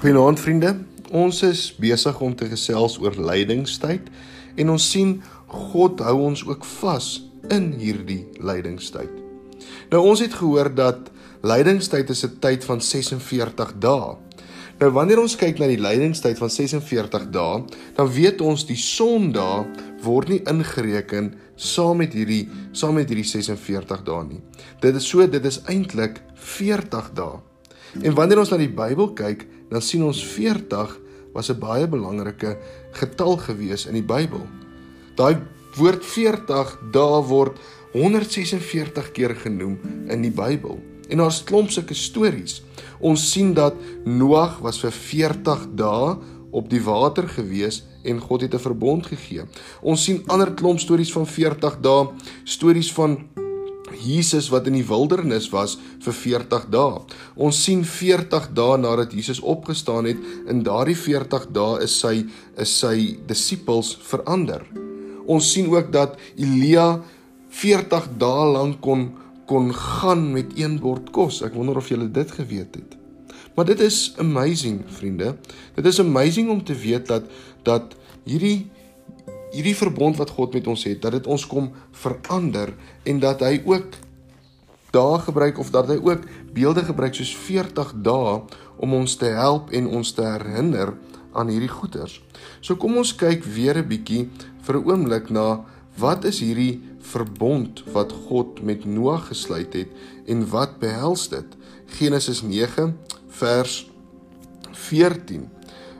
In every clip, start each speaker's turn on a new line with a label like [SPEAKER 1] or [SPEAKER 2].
[SPEAKER 1] Goeienaand vriende. Ons is besig om te gesels oor lydingstyd en ons sien God hou ons ook vas in hierdie lydingstyd. Nou ons het gehoor dat lydingstyd is 'n tyd van 46 dae. Nou wanneer ons kyk na die lydingstyd van 46 dae, dan weet ons die Sondae word nie ingereken saam met hierdie saam met hierdie 46 dae nie. Dit is so dit is eintlik 40 dae. En wanneer ons na die Bybel kyk, dan sien ons 40 was 'n baie belangrike getal gewees in die Bybel. Daai woord 40 daar word 146 keer genoem in die Bybel. En daar's klomp sulke stories. Ons sien dat Noag was vir 40 dae op die water gewees en God het 'n verbond gegee. Ons sien ander klomp stories van 40 dae, stories van Jesus wat in die wildernis was vir 40 dae. Ons sien 40 dae nadat Jesus opgestaan het, in daardie 40 dae is sy is sy disippels verander. Ons sien ook dat Elia 40 dae lank kon kon gaan met een bord kos. Ek wonder of julle dit geweet het. Maar dit is amazing, vriende. Dit is amazing om te weet dat dat hierdie hierdie verbond wat God met ons het, dat dit ons kom verander en dat hy ook dae gebruik of dat hy ook beelde gebruik soos 40 dae om ons te help en ons te herinner aan hierdie goeders. So kom ons kyk weer 'n bietjie vir 'n oomblik na wat is hierdie verbond wat God met Noag gesluit het en wat behels dit? Genesis 9 vers 14.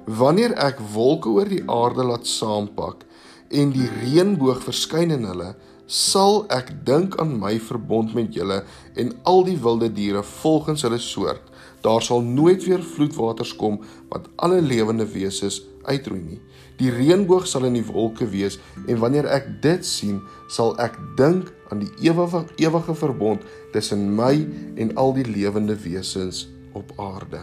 [SPEAKER 1] Wanneer ek wolke oor die aarde laat saampak en die reënboog verskyn in hulle, sal ek dink aan my verbond met julle en al die wilde diere volgens hulle soort. Daar sal nooit weer vloedwaters kom wat alle lewende wesens uitroei nie. Die reënboog sal in die wolke wees en wanneer ek dit sien, sal ek dink aan die ewige ewige verbond tussen my en al die lewende wesens op aarde.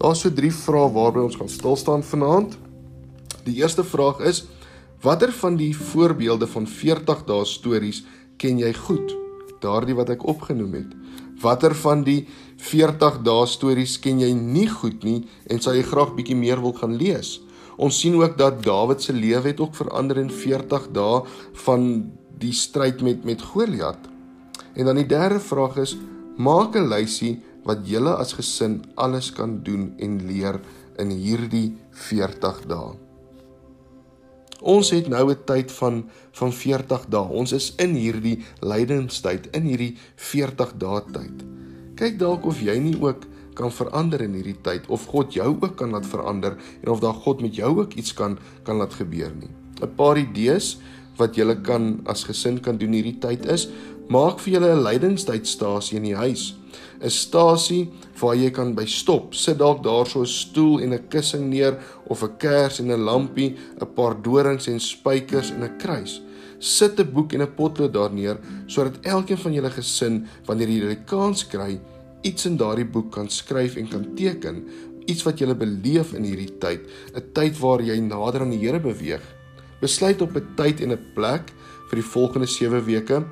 [SPEAKER 1] Daar's so drie vrae waarby ons gaan stil staan vanaand. Die eerste vraag is: Watter van die voorbeelde van 40 dae stories ken jy goed? Daardie wat ek opgenoem het. Watter van die 40 dae stories ken jy nie goed nie en sal jy graag bietjie meer wil gaan lees? Ons sien ook dat Dawid se lewe het ook verander in 40 dae van die stryd met met Goliat. En dan die derde vraag is: Maak 'n lysie wat julle as gesin alles kan doen en leer in hierdie 40 dae. Ons het nou 'n tyd van van 40 dae. Ons is in hierdie lydenstyd, in hierdie 40 dae tyd. Kyk dalk of jy nie ook kan verander in hierdie tyd of God jou ook kan laat verander en of daar God met jou ook iets kan kan laat gebeur nie. 'n Paar idees wat jy kan as gesin kan doen hierdie tyd is: maak vir julle 'n lydenstydstasie in die huis. 'n stasie waar jy kan by stop. Sit dalk daar so 'n stoel en 'n kussing neer of 'n kers en 'n lampie, 'n paar dorings en spykers en 'n kruis. Sit 'n boek en 'n potlood daar neer sodat elkeen van julle gesin wanneer jy die kans kry, iets in daardie boek kan skryf en kan teken, iets wat jy beleef in hierdie tyd, 'n tyd waar jy nader aan die Here beweeg. Besluit op 'n tyd en 'n plek vir die volgende 7 weke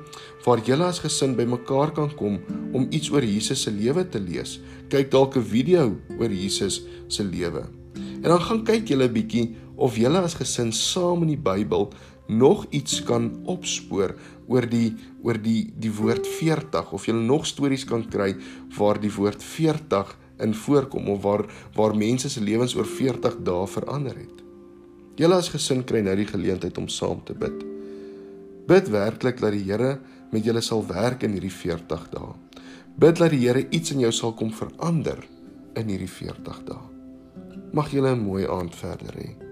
[SPEAKER 1] waar julle as gesin bymekaar kan kom om iets oor Jesus se lewe te lees. Kyk dalk 'n video oor Jesus se lewe. En dan gaan kyk julle 'n bietjie of julle as gesin saam in die Bybel nog iets kan opspoor oor die oor die die woord 40 of jy nog stories kan kry waar die woord 40 in voorkom of waar waar mense se lewens oor 40 dae verander het. Julle as gesin kry nou die geleentheid om saam te bid. Bid werklik dat die Here met julle sal werk in hierdie 40 dae. Bid dat die Here iets in jou sal kom verander in hierdie 40 dae. Mag julle 'n mooi aand verder hê.